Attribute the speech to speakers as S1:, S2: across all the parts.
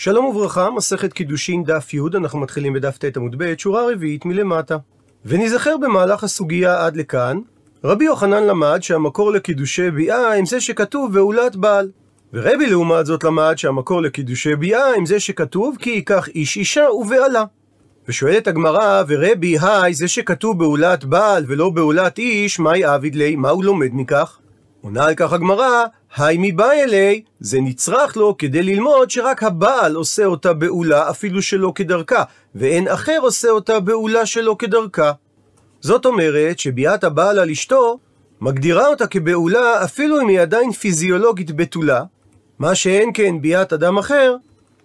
S1: שלום וברכה, מסכת קידושין דף י', אנחנו מתחילים בדף ט עמוד ב', שורה רביעית מלמטה. ונזכר במהלך הסוגיה עד לכאן, רבי יוחנן למד שהמקור לקידושי ביאה עם זה שכתוב בעולת בעל. ורבי לעומת זאת למד שהמקור לקידושי ביאה עם זה שכתוב כי ייקח איש אישה ובעלה. ושואלת הגמרא, ורבי, היי, זה שכתוב בעולת בעל ולא בעולת איש, מהי עביד לי? מה הוא לומד מכך? עונה על כך הגמרא, היי מבא אלי, זה נצרך לו כדי ללמוד שרק הבעל עושה אותה בעולה אפילו שלא כדרכה, ואין אחר עושה אותה בעולה שלא כדרכה. זאת אומרת שביאת הבעל על אשתו מגדירה אותה כבעולה אפילו אם היא עדיין פיזיולוגית בתולה, מה שאין כן ביאת אדם אחר,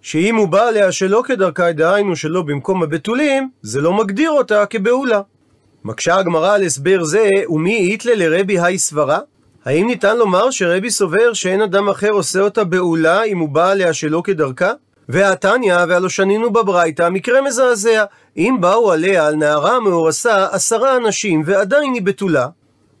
S1: שאם הוא בא עליה שלא כדרכה, דהיינו שלא במקום הבתולים, זה לא מגדיר אותה כבעולה. מקשה הגמרא על הסבר זה, ומי איתלה לרבי היי סברה? האם ניתן לומר שרבי סובר שאין אדם אחר עושה אותה בעולה אם הוא בא עליה שלא כדרכה? והתניא, והלא שנינו בברייתא, מקרה מזעזע. אם באו עליה על נערה מאורסה עשרה אנשים ועדיין היא בתולה,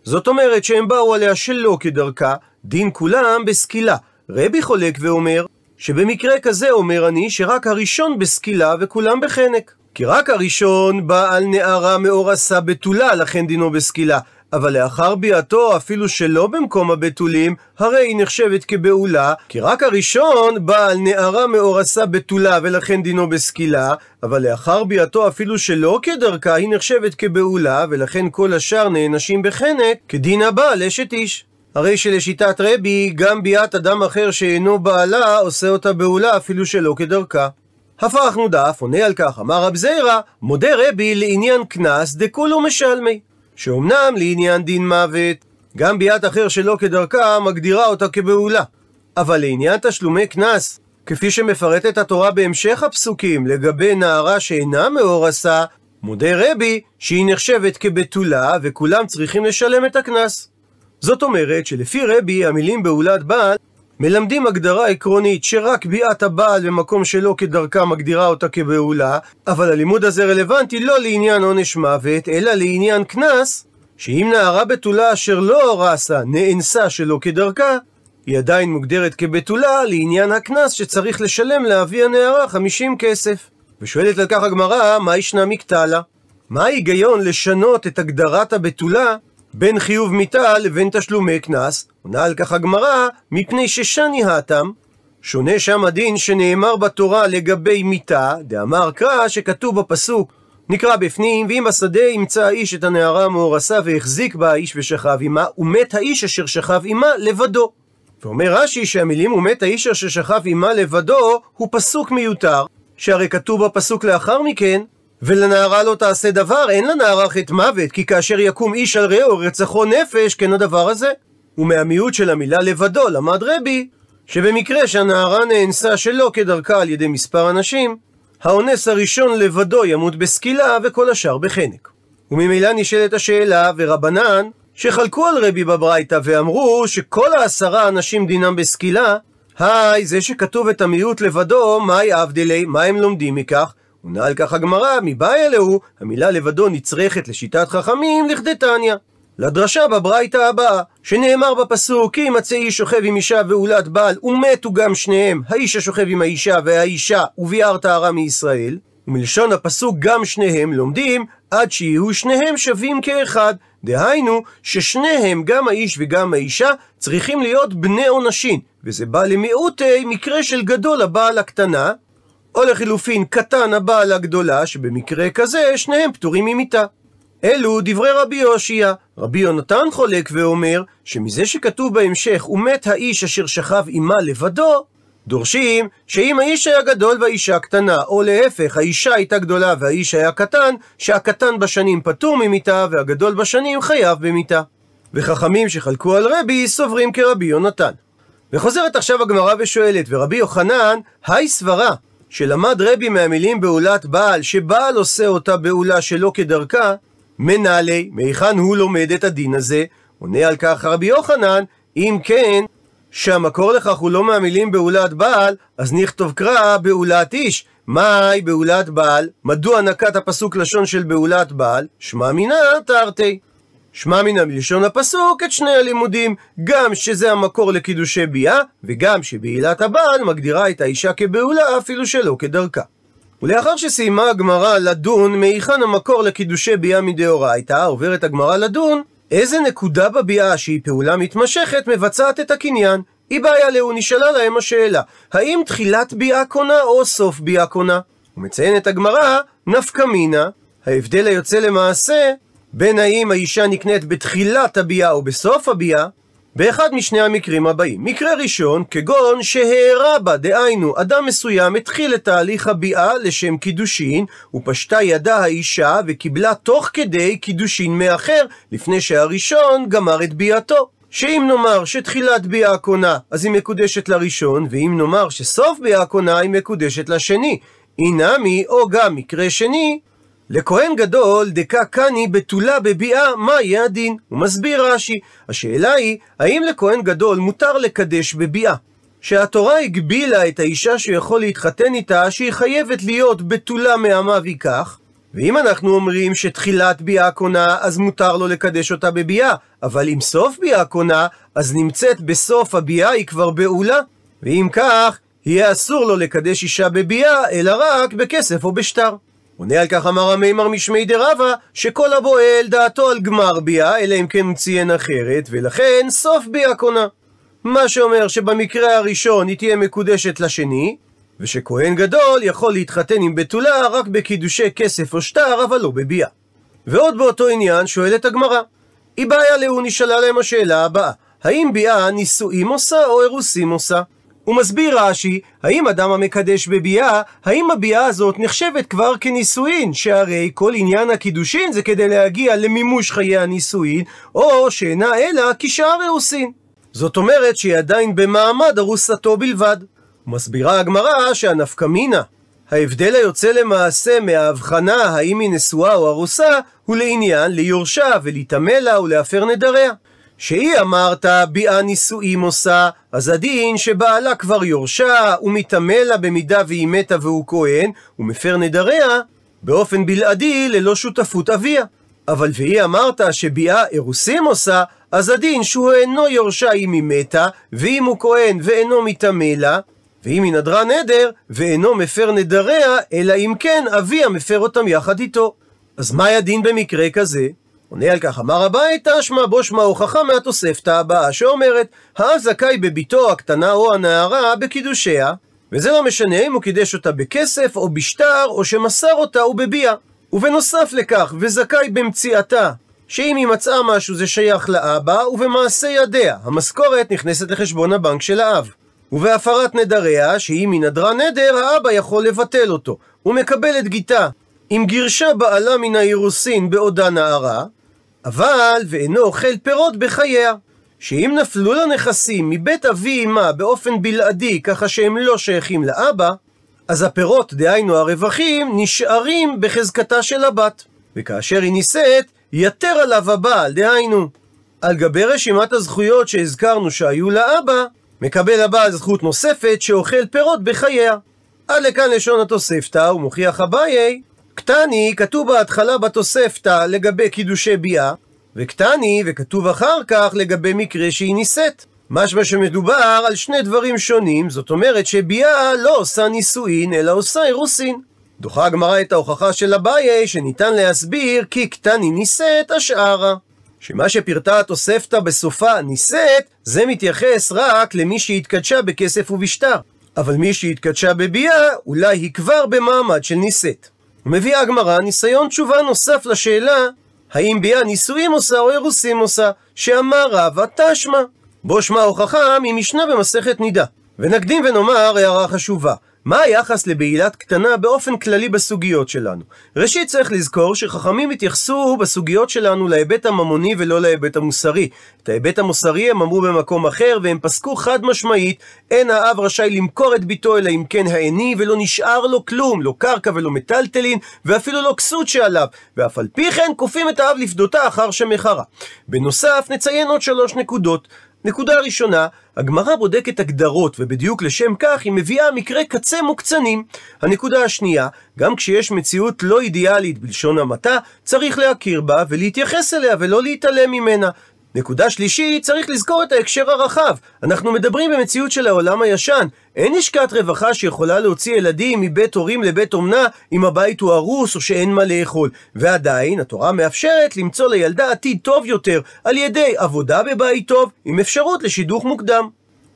S1: זאת אומרת שהם באו עליה שלא כדרכה, דין כולם בסקילה. רבי חולק ואומר, שבמקרה כזה אומר אני שרק הראשון בסקילה וכולם בחנק. כי רק הראשון בא על נערה מאורסה בתולה, לכן דינו בסקילה. אבל לאחר ביאתו, אפילו שלא במקום הבתולים, הרי היא נחשבת כבעולה, כי רק הראשון בא על נערה מאורסה בתולה ולכן דינו בסקילה, אבל לאחר ביאתו, אפילו שלא כדרכה, היא נחשבת כבעולה, ולכן כל השאר נענשים בחנק, כדין הבעל אשת איש. הרי שלשיטת רבי, גם ביאת אדם אחר שאינו בעלה, עושה אותה בעולה אפילו שלא כדרכה. הפכנו דף, עונה על כך, אמר רב זיירא, מודה רבי לעניין קנס דכולו משלמי. שאומנם לעניין דין מוות, גם ביאת אחר שלא כדרכה מגדירה אותה כבעולה. אבל לעניין תשלומי קנס, כפי שמפרטת התורה בהמשך הפסוקים לגבי נערה שאינה מאורסה, מודה רבי שהיא נחשבת כבתולה וכולם צריכים לשלם את הקנס. זאת אומרת שלפי רבי המילים בעולת בעל מלמדים הגדרה עקרונית שרק ביאת הבעל במקום שלא כדרכה מגדירה אותה כבעולה, אבל הלימוד הזה רלוונטי לא לעניין עונש מוות, אלא לעניין קנס, שאם נערה בתולה אשר לא אורסה נאנסה שלא כדרכה, היא עדיין מוגדרת כבתולה לעניין הקנס שצריך לשלם לאבי הנערה 50 כסף. ושואלת על כך הגמרא, מה ישנה מקטלה? מה ההיגיון לשנות את הגדרת הבתולה בין חיוב מיתה לבין תשלומי קנס, עונה על כך הגמרא, מפני ששני האטם, שונה שם הדין שנאמר בתורה לגבי מיתה, דאמר קרא שכתוב בפסוק, נקרא בפנים, ואם בשדה ימצא האיש את הנערה המאורסה והחזיק בה האיש ושכב עמה, ומת האיש אשר שכב עמה לבדו. ואומר רש"י שהמילים ומת האיש אשר שכב עמה לבדו הוא פסוק מיותר, שהרי כתוב בפסוק לאחר מכן, ולנערה לא תעשה דבר, אין לנערה חטא מוות, כי כאשר יקום איש על רעהו רצחו נפש, כן הדבר הזה. ומהמיעוט של המילה לבדו למד רבי, שבמקרה שהנערה נאנסה שלא כדרכה על ידי מספר אנשים, האונס הראשון לבדו ימות בסקילה וכל השאר בחנק. וממילא נשאלת השאלה, ורבנן, שחלקו על רבי בברייתא ואמרו שכל העשרה אנשים דינם בסקילה, היי, זה שכתוב את המיעוט לבדו, מהי אבדלי, מה הם לומדים מכך? עונה על כך הגמרא, מבעיה להו, המילה לבדו נצרכת לשיטת חכמים לכדי תניא. לדרשה בברייתא הבאה, שנאמר בפסוק, כי ימצא איש שוכב עם אישה ועולת בעל, ומתו גם שניהם, האיש השוכב עם האישה והאישה, וביער טהרה מישראל, ומלשון הפסוק גם שניהם לומדים, עד שיהיו שניהם שווים כאחד. דהיינו, ששניהם, גם האיש וגם האישה, צריכים להיות בני עונשין, וזה בא למיעוטי מקרה של גדול הבעל הקטנה, או לחילופין קטן הבעל הגדולה, שבמקרה כזה שניהם פטורים ממיתה. אלו דברי רבי יושיע. רבי יונתן חולק ואומר, שמזה שכתוב בהמשך, ומת האיש אשר שכב עמה לבדו, דורשים שאם האיש היה גדול והאישה קטנה, או להפך, האישה הייתה גדולה והאיש היה קטן, שהקטן בשנים פטור ממיתה והגדול בשנים חייב במיתה. וחכמים שחלקו על רבי סוברים כרבי יונתן. וחוזרת עכשיו הגמרא ושואלת, ורבי יוחנן, היי סברה, שלמד רבי מהמילים בעולת בעל, שבעל עושה אותה בעולה שלא כדרכה, מנהלי, מהיכן הוא לומד את הדין הזה? עונה על כך רבי יוחנן, אם כן, שהמקור לכך הוא לא מהמילים בעולת בעל, אז נכתוב קרא בעולת איש. מהי בעולת בעל? מדוע נקט הפסוק לשון של בעולת בעל? שמע מינא תרתי. שמע מן מלשון הפסוק את שני הלימודים, גם שזה המקור לקידושי ביאה, וגם שבעילת הבעל מגדירה את האישה כבעולה אפילו שלא כדרכה. ולאחר שסיימה הגמרא לדון מהיכן המקור לקידושי ביאה מדאורייתא, עוברת הגמרא לדון איזה נקודה בביאה שהיא פעולה מתמשכת מבצעת את הקניין. היא בעיה לאו, נשאלה להם השאלה, האם תחילת ביאה קונה או סוף ביאה קונה? ומציינת הגמרא, נפקא מינה, ההבדל היוצא למעשה בין האם האישה נקנית בתחילת הביאה או בסוף הביאה, באחד משני המקרים הבאים. מקרה ראשון, כגון שהערה בה, דהיינו, אדם מסוים התחיל את תהליך הביאה לשם קידושין, ופשטה ידה האישה וקיבלה תוך כדי קידושין מאחר, לפני שהראשון גמר את ביאתו. שאם נאמר שתחילת ביאה קונה, אז היא מקודשת לראשון, ואם נאמר שסוף ביאה קונה, היא מקודשת לשני. אינמי, או גם מקרה שני, לכהן גדול דקה קני בתולה בביאה, מה יהיה הדין? הוא מסביר רש"י. השאלה היא, האם לכהן גדול מותר לקדש בביאה? שהתורה הגבילה את האישה שהוא יכול להתחתן איתה, שהיא חייבת להיות בתולה מעמה ויכך, ואם אנחנו אומרים שתחילת ביאה קונה, אז מותר לו לקדש אותה בביאה, אבל אם סוף ביאה קונה, אז נמצאת בסוף הביאה היא כבר בעולה, ואם כך, יהיה אסור לו לקדש אישה בביאה, אלא רק בכסף או בשטר. עונה על כך אמר המימר משמי דרבה, שכל הבועל דעתו על גמר ביאה, אלא אם כן ציין אחרת, ולכן סוף ביאה קונה. מה שאומר שבמקרה הראשון היא תהיה מקודשת לשני, ושכהן גדול יכול להתחתן עם בתולה רק בקידושי כסף או שטר, אבל לא בביאה. ועוד באותו עניין שואלת הגמרא, היא בעיה לאו נשאלה להם השאלה הבאה, האם ביאה נישואים עושה או אירוסים עושה? הוא מסביר רש"י, האם אדם המקדש בביאה, האם הביאה הזאת נחשבת כבר כנישואין, שהרי כל עניין הקידושין זה כדי להגיע למימוש חיי הנישואין, או שאינה אלא כשאר אירוסין. זאת אומרת שהיא עדיין במעמד ארוסתו בלבד. מסבירה הגמרא שהנפקמינה, ההבדל היוצא למעשה מההבחנה האם היא נשואה או ארוסה, הוא לעניין ליורשה ולהיטמא לה ולהפר נדריה. שהיא אמרת ביאה נישואים עושה, אז הדין שבעלה כבר יורשה, ומטמא לה במידה והיא מתה והוא כהן, ומפר נדריה, באופן בלעדי ללא שותפות אביה. אבל והיא אמרת שביאה אירוסים עושה, אז הדין שהוא אינו יורשה אם היא מתה, ואם הוא כהן ואינו מטמא לה, ואם היא נדרה נדר, ואינו מפר נדריה, אלא אם כן אביה מפר אותם יחד איתו. אז מה הדין במקרה כזה? עונה על כך, אמר הבית, תשמע בו שמע הוכחה מהתוספתא הבאה, שאומרת, האב זכאי בביתו הקטנה או הנערה בקידושיה, וזה לא משנה אם הוא קידש אותה בכסף או בשטר, או שמסר אותה ובביאה. ובנוסף לכך, וזכאי במציאתה, שאם היא מצאה משהו זה שייך לאבא, ובמעשה ידיה, המשכורת נכנסת לחשבון הבנק של האב. ובהפרת נדריה, שאם היא נדרה נדר, האבא יכול לבטל אותו. הוא מקבל את גיתה. אם גירשה בעלה מן האירוסין בעודה נערה, אבל ואינו אוכל פירות בחייה. שאם נפלו לה נכסים מבית אבי אמה באופן בלעדי, ככה שהם לא שייכים לאבא, אז הפירות, דהיינו הרווחים, נשארים בחזקתה של הבת. וכאשר היא נישאת, יתר עליו הבעל, דהיינו, על גבי רשימת הזכויות שהזכרנו שהיו לאבא, מקבל הבעל זכות נוספת שאוכל פירות בחייה. עד לכאן לשון התוספתא, ומוכיח אביי קטני כתוב בהתחלה בתוספתא לגבי קידושי ביאה, וקטני וכתוב אחר כך לגבי מקרה שהיא נישאת. משמע שמדובר על שני דברים שונים, זאת אומרת שביאה לא עושה נישואין, אלא עושה אירוסין. דוחה הגמרא את ההוכחה של אביי, שניתן להסביר כי קטני נישאת השערה. שמה שפירטה התוספתא בסופה נישאת, זה מתייחס רק למי שהתקדשה בכסף ובשטר. אבל מי שהתקדשה בביאה, אולי היא כבר במעמד של נישאת. מביאה הגמרא ניסיון תשובה נוסף לשאלה האם ביאה נישואים עושה או אירוסים עושה, שאמר רבא תשמע. בו שמע הוכחה ממשנה במסכת נידה. ונקדים ונאמר הערה חשובה. מה היחס לבעילת קטנה באופן כללי בסוגיות שלנו? ראשית צריך לזכור שחכמים התייחסו בסוגיות שלנו להיבט הממוני ולא להיבט המוסרי. את ההיבט המוסרי הם אמרו במקום אחר והם פסקו חד משמעית אין האב רשאי למכור את ביתו אלא אם כן העני ולא נשאר לו כלום, לא קרקע ולא מטלטלין ואפילו לא כסות שעליו ואף על פי כן כופים את האב לפדותה אחר שמכרה. בנוסף נציין עוד שלוש נקודות נקודה ראשונה, הגמרא בודקת הגדרות, ובדיוק לשם כך היא מביאה מקרה קצה מוקצנים. הנקודה השנייה, גם כשיש מציאות לא אידיאלית בלשון המעטה, צריך להכיר בה ולהתייחס אליה ולא להתעלם ממנה. נקודה שלישית, צריך לזכור את ההקשר הרחב. אנחנו מדברים במציאות של העולם הישן. אין לשכת רווחה שיכולה להוציא ילדים מבית הורים לבית אומנה אם הבית הוא הרוס או שאין מה לאכול. ועדיין, התורה מאפשרת למצוא לילדה עתיד טוב יותר על ידי עבודה בבית טוב עם אפשרות לשידוך מוקדם.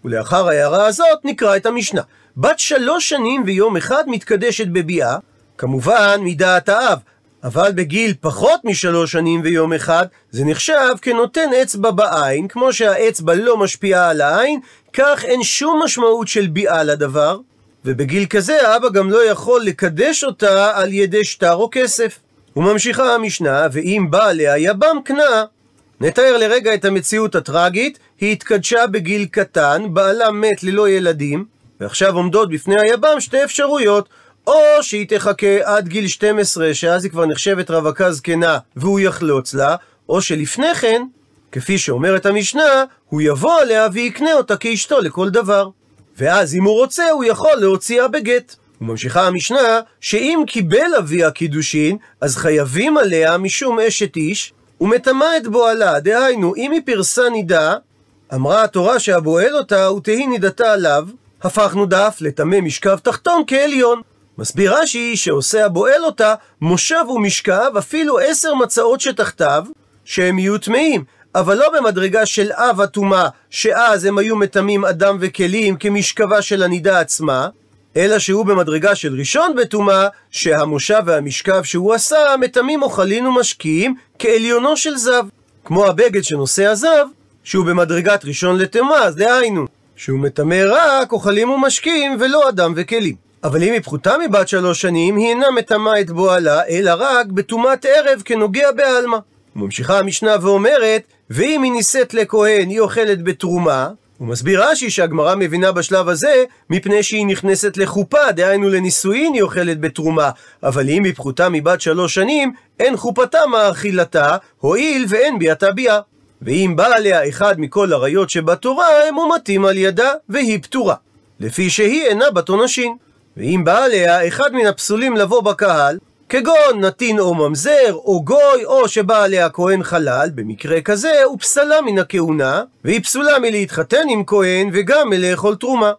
S1: ולאחר ההערה הזאת נקרא את המשנה. בת שלוש שנים ויום אחד מתקדשת בביאה, כמובן מדעת האב, אבל בגיל פחות משלוש שנים ויום אחד, זה נחשב כנותן אצבע בעין, כמו שהאצבע לא משפיעה על העין, כך אין שום משמעות של ביאה לדבר, ובגיל כזה האבא גם לא יכול לקדש אותה על ידי שטר או כסף. וממשיכה המשנה, ואם בא עליה יבם קנה, נתאר לרגע את המציאות הטראגית, היא התקדשה בגיל קטן, בעלה מת ללא ילדים, ועכשיו עומדות בפני היבם שתי אפשרויות, או שהיא תחכה עד גיל 12, שאז היא כבר נחשבת רווקה זקנה, והוא יחלוץ לה, או שלפני כן, כפי שאומרת המשנה, הוא יבוא עליה ויקנה אותה כאשתו לכל דבר. ואז אם הוא רוצה, הוא יכול להוציאה בגט. וממשיכה המשנה, שאם קיבל אביה קידושין, אז חייבים עליה משום אשת איש, ומטמא את בועלה, דהיינו, אם היא פרסה נידה, אמרה התורה שהבועל אותה, ותהי נידתה עליו, הפכנו דף לטמא משכב תחתון כעליון. מסביר רש"י שעושה הבועל אותה מושב ומשכב אפילו עשר מצעות שתחתיו שהם יהיו טמאים אבל לא במדרגה של אב הטומאה שאז הם היו מטמאים אדם וכלים כמשכבה של הנידה עצמה אלא שהוא במדרגה של ראשון בטומאה שהמושב והמשכב שהוא עשה מטמאים אוכלים ומשקיעים כעליונו של זב. כמו הבגד שנושא הזב שהוא במדרגת ראשון לטומאה אז דהיינו שהוא מטמא רק אוכלים ומשקיעים ולא אדם וכלים אבל אם היא פחותה מבת שלוש שנים, היא אינה מטמאה את בועלה, אלא רק בטומאת ערב כנוגע בעלמא. ממשיכה המשנה ואומרת, ואם היא נישאת לכהן, היא אוכלת בתרומה, הוא מסביר רש"י שהגמרא מבינה בשלב הזה, מפני שהיא נכנסת לחופה, דהיינו לנישואין היא אוכלת בתרומה. אבל אם היא פחותה מבת שלוש שנים, אין חופתה מאכילתה, הואיל ואין ביאתה ביאה. ואם בא עליה אחד מכל עריות שבתורה, הם מומתים על ידה, והיא פטורה. לפי שהיא אינה בת עונשין. ואם בא עליה אחד מן הפסולים לבוא בקהל, כגון נתין או ממזר, או גוי, או שבא עליה כהן חלל, במקרה כזה הוא פסלה מן הכהונה, והיא פסולה מלהתחתן עם כהן וגם מלאכול תרומה.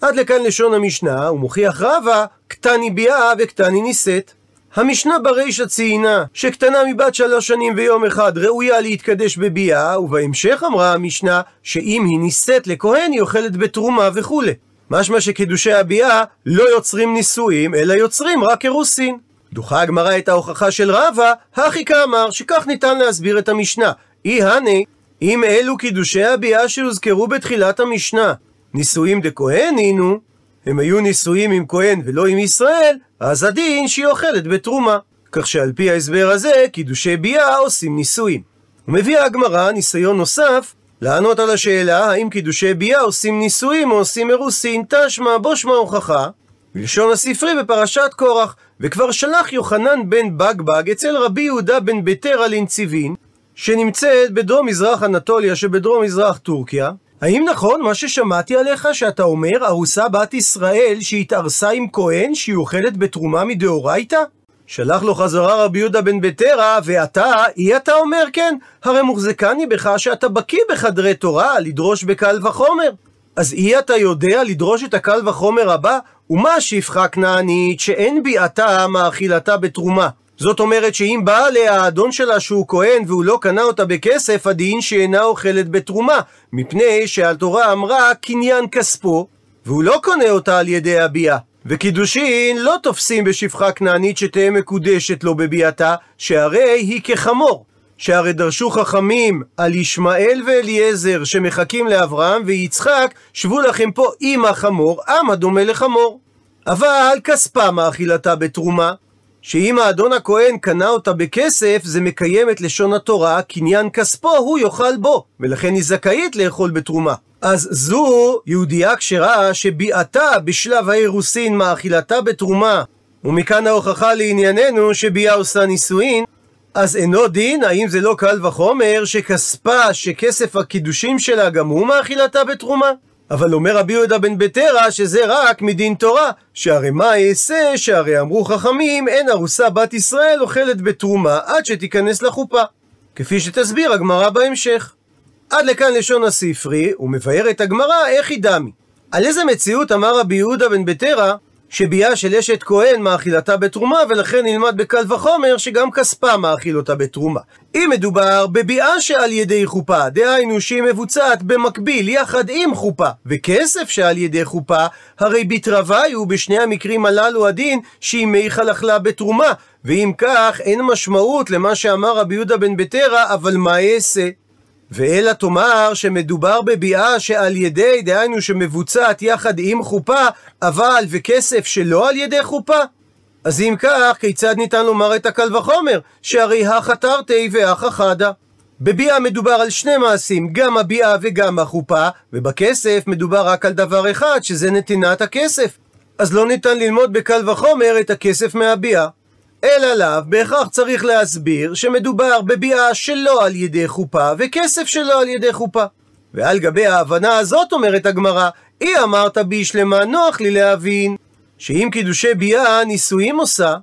S1: עד לכאן לשון המשנה, ומוכיח רבה, קטני ביאה וקטני נישאת. המשנה ברישא ציינה שקטנה מבת שלוש שנים ויום אחד ראויה להתקדש בביאה, ובהמשך אמרה המשנה שאם היא נישאת לכהן היא אוכלת בתרומה וכולי. משמע שקידושי הביאה לא יוצרים נישואים, אלא יוצרים רק אירוסין. דוחה הגמרא את ההוכחה של רבא, הכי כאמר, שכך ניתן להסביר את המשנה. אי הני, אם אלו קידושי הביאה שהוזכרו בתחילת המשנה, נישואים דכהן הינו, הם היו נישואים עם כהן ולא עם ישראל, אז הדין שהיא אוכלת בתרומה. כך שעל פי ההסבר הזה, קידושי ביאה עושים נישואים. ומביאה הגמרא ניסיון נוסף לענות על השאלה האם קידושי ביאה עושים נישואים או עושים אירוסין, תשמע בו שמע הוכחה, בלשון הספרי בפרשת קורח, וכבר שלח יוחנן בן בגבג אצל רבי יהודה בן ביתר על אינציבין, שנמצאת בדרום מזרח אנטוליה שבדרום מזרח טורקיה, האם נכון מה ששמעתי עליך שאתה אומר ארוסה בת ישראל שהתארסה עם כהן שהיא אוכלת בתרומה מדאורייתא? שלח לו חזרה רבי יהודה בן בטרה, ואתה, אי אתה אומר כן? הרי מוחזקני בך שאתה בקיא בחדרי תורה, לדרוש בקל וחומר. אז אי אתה יודע לדרוש את הקל וחומר הבא? ומה השפחה כנענית שאין ביאתה מאכילתה בתרומה? זאת אומרת שאם בא עליה האדון שלה שהוא כהן והוא לא קנה אותה בכסף, הדין שאינה אוכלת בתרומה, מפני שהתורה אמרה קניין כספו, והוא לא קונה אותה על ידי הביאה. וקידושין לא תופסים בשפחה כנענית שתהא מקודשת לו בביאתה, שהרי היא כחמור. שהרי דרשו חכמים על ישמעאל ואליעזר שמחכים לאברהם ויצחק, שבו לכם פה עם החמור, עם הדומה לחמור. אבל כספה מאכילתה בתרומה, שאם האדון הכהן קנה אותה בכסף, זה מקיים את לשון התורה, קניין כספו הוא יאכל בו, ולכן היא זכאית לאכול בתרומה. אז זו יהודייה כשרה שביאתה בשלב האירוסין מאכילתה בתרומה, ומכאן ההוכחה לענייננו שביאה עושה נישואין, אז אינו דין, האם זה לא קל וחומר שכספה, שכסף הקידושים שלה גם הוא מאכילתה בתרומה? אבל אומר רבי יהודה בן בטרה שזה רק מדין תורה, שהרי מה אעשה שהרי אמרו חכמים אין ארוסה בת ישראל אוכלת בתרומה עד שתיכנס לחופה. כפי שתסביר הגמרא בהמשך. עד לכאן לשון הספרי, ומבאר את הגמרא איך היא דמי. על איזה מציאות אמר רבי יהודה בן בטרה שביאה של אשת כהן מאכילתה בתרומה, ולכן נלמד בקל וחומר שגם כספה מאכיל אותה בתרומה. אם מדובר בביאה שעל ידי חופה, דהיינו שהיא מבוצעת במקביל יחד עם חופה, וכסף שעל ידי חופה, הרי בתרווי הוא בשני המקרים הללו הדין שהיא מי חלחלה בתרומה, ואם כך אין משמעות למה שאמר רבי יהודה בן בטרה, אבל מה אעשה? ואלא תאמר שמדובר בביאה שעל ידי, דהיינו שמבוצעת יחד עם חופה, אבל וכסף שלא על ידי חופה? אז אם כך, כיצד ניתן לומר את הקל וחומר? שהרי הכא תרתי והכא חדא. בביאה מדובר על שני מעשים, גם הביאה וגם החופה, ובכסף מדובר רק על דבר אחד, שזה נתינת הכסף. אז לא ניתן ללמוד בקל וחומר את הכסף מהביאה. אלא לאו, בהכרח צריך להסביר שמדובר בביאה שלא על ידי חופה, וכסף שלא על ידי חופה. ועל גבי ההבנה הזאת אומרת הגמרא, אי אמרת בי שלמה נוח לי להבין, שאם קידושי ביאה נישואים עושה,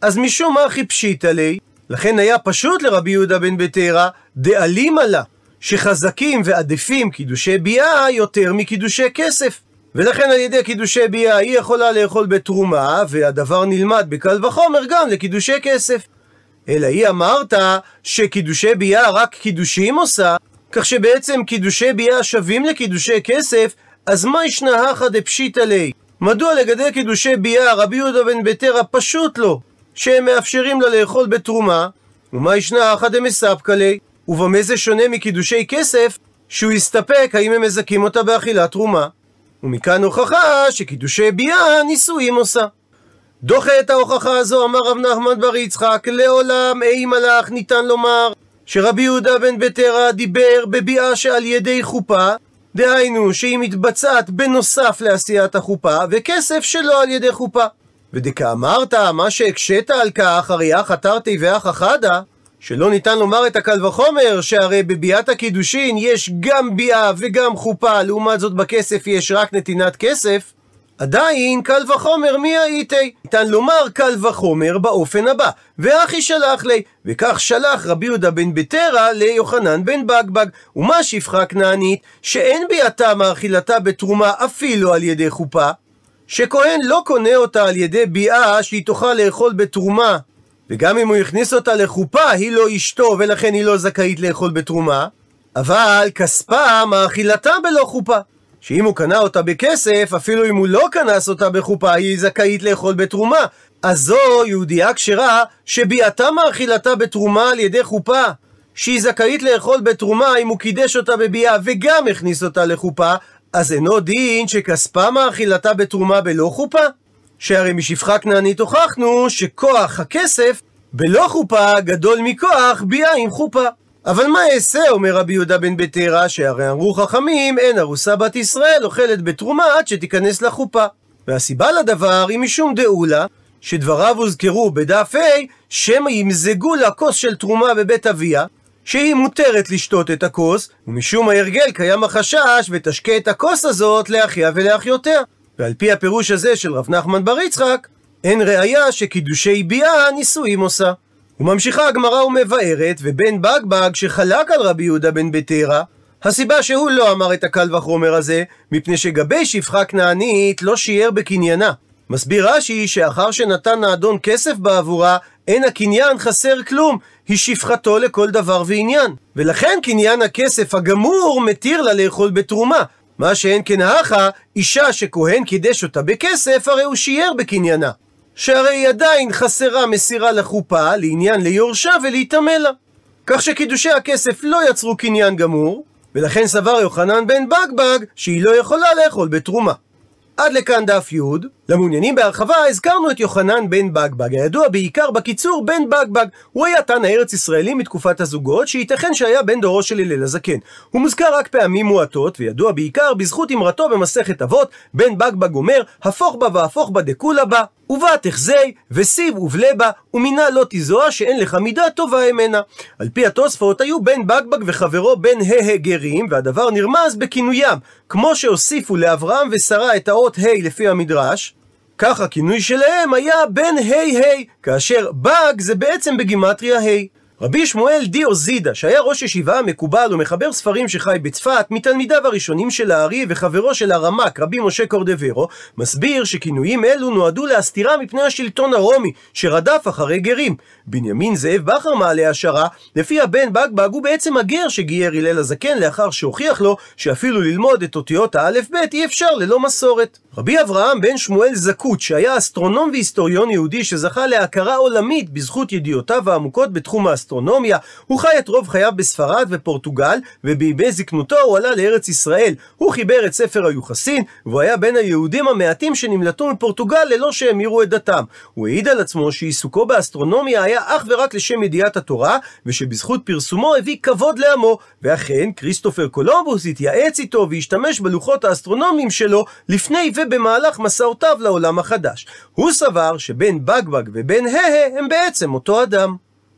S1: אז משום מה חיפשית לי, לכן היה פשוט לרבי יהודה בן בתרא, דאלים עלה, שחזקים ועדיפים קידושי ביאה יותר מקידושי כסף. ולכן על ידי קידושי ביאה היא יכולה לאכול בתרומה, והדבר נלמד בקל וחומר גם לקידושי כסף. אלא היא אמרת שקידושי ביאה רק קידושים עושה, כך שבעצם קידושי ביאה שווים לקידושי כסף, אז מה ישנה הכא דפשיטא ליה? מדוע לגדל קידושי ביאה רבי יהודה בן ביתרא פשוט לא, שהם מאפשרים לה לאכול בתרומה, ומה ישנה הכא דמספקא ליה? ובמה זה שונה מקידושי כסף, שהוא יסתפק האם הם מזכים אותה באכילת תרומה? ומכאן הוכחה שקידושי ביאה נישואים עושה. דוחה את ההוכחה הזו, אמר רב נחמן בר יצחק, לעולם אי מלאך ניתן לומר שרבי יהודה בן בטרה דיבר בביאה שעל ידי חופה, דהיינו שהיא מתבצעת בנוסף לעשיית החופה, וכסף שלא על ידי חופה. ודכאמרת, מה שהקשית על כך, הרי אך תרתי ואח חדא, שלא ניתן לומר את הקל וחומר, שהרי בביאת הקידושין יש גם ביאה וגם חופה, לעומת זאת בכסף יש רק נתינת כסף, עדיין קל וחומר מי הייתי? ניתן לומר קל וחומר באופן הבא, ואחי שלח לי, וכך שלח רבי יהודה בן בטרה ליוחנן בן בגבג, ומה שפחה כנענית, שאין ביאתה מאכילתה בתרומה אפילו על ידי חופה, שכהן לא קונה אותה על ידי ביאה שהיא תוכל לאכול בתרומה וגם אם הוא הכניס אותה לחופה, היא לא אשתו, ולכן היא לא זכאית לאכול בתרומה. אבל כספה מאכילתה בלא חופה. שאם הוא קנה אותה בכסף, אפילו אם הוא לא קנס אותה בחופה, היא זכאית לאכול בתרומה. אז זו יהודייה כשרה, שביאתה מאכילתה בתרומה על ידי חופה. שהיא זכאית לאכול בתרומה אם הוא קידש אותה בביאה וגם הכניס אותה לחופה, אז אינו דין שכספה מאכילתה בתרומה בלא חופה? שהרי משפחה כנענית הוכחנו שכוח הכסף בלא חופה גדול מכוח ביאה עם חופה. אבל מה אעשה, אומר רבי יהודה בן בטרה, שהרי אמרו חכמים, אין ארוסה בת ישראל אוכלת בתרומה עד שתיכנס לחופה. והסיבה לדבר היא משום דאולה, שדבריו הוזכרו בדף ה', שמא ימזגו לה כוס של תרומה בבית אביה, שהיא מותרת לשתות את הכוס, ומשום ההרגל קיים החשש, ותשקה את הכוס הזאת לאחיה ולאחיותיה. ועל פי הפירוש הזה של רב נחמן בר יצחק, אין ראיה שקידושי ביאה נישואים עושה. וממשיכה הגמרא ומבארת, ובן בגבג שחלק על רבי יהודה בן בטרה, הסיבה שהוא לא אמר את הקל וחומר הזה, מפני שגבי שפחה כנענית לא שיער בקניינה. מסביר רש"י שאחר שנתן האדון כסף בעבורה, אין הקניין חסר כלום, היא שפחתו לכל דבר ועניין. ולכן קניין הכסף הגמור מתיר לה לאכול בתרומה, מה שאין כן האחה, אישה שכהן קידש אותה בכסף, הרי הוא שיער בקניינה. שהרי היא עדיין חסרה מסירה לחופה, לעניין ליורשה ולהיטמא לה. כך שקידושי הכסף לא יצרו קניין גמור, ולכן סבר יוחנן בן בגבג שהיא לא יכולה לאכול בתרומה. עד לכאן דף י', למעוניינים בהרחבה, הזכרנו את יוחנן בן בגבג, הידוע בעיקר בקיצור בן בגבג. הוא היה תנא ארץ ישראלי מתקופת הזוגות, שייתכן שהיה בן דורו של הלל הזקן. הוא מוזכר רק פעמים מועטות, וידוע בעיקר בזכות אמרתו במסכת אבות, בן בגבג אומר, הפוך בה והפוך בה דכולה בה. ובה תחזי, וסיב ובלה בה, ומינה לא תזוהה שאין לך מידה טובה אמנה. על פי התוספות היו בן בגבג וחברו בן ה' גרים, והדבר נרמז בכינוים. כמו שהוסיפו לאברהם ושרה את האות ה' לפי המדרש, כך הכינוי שלהם היה בן ה' ה', כאשר בג זה בעצם בגימטריה ה'. רבי שמואל דיו זידה, שהיה ראש ישיבה מקובל ומחבר ספרים שחי בצפת, מתלמידיו הראשונים של הארי וחברו של הרמ"ק, רבי משה קורדברו, מסביר שכינויים אלו נועדו להסתירה מפני השלטון הרומי, שרדף אחרי גרים. בנימין זאב בכר מעלה השערה, לפי הבן בגבג הוא בעצם הגר שגייר הלל הזקן לאחר שהוכיח לו שאפילו ללמוד את אותיות האלף-בית אי אפשר ללא מסורת. רבי אברהם בן שמואל זקוט, שהיה אסטרונום והיסטוריון יהודי שזכה להכרה עולמית בזכות ידיעותיו העמוקות בתחום הוא חי את רוב חייו בספרד ופורטוגל, ובימי זקנותו הוא עלה לארץ ישראל. הוא חיבר את ספר היוחסין, והוא היה בין היהודים המעטים שנמלטו מפורטוגל ללא שהמירו את דתם. הוא העיד על עצמו שעיסוקו באסטרונומיה היה אך ורק לשם ידיעת התורה, ושבזכות פרסומו הביא כבוד לעמו. ואכן, כריסטופר קולומבוס התייעץ איתו והשתמש בלוחות האסטרונומיים שלו לפני ובמהלך מסעותיו לעולם החדש. הוא סבר שבן בג בג ובן הא הא הם בעצם אותו אדם.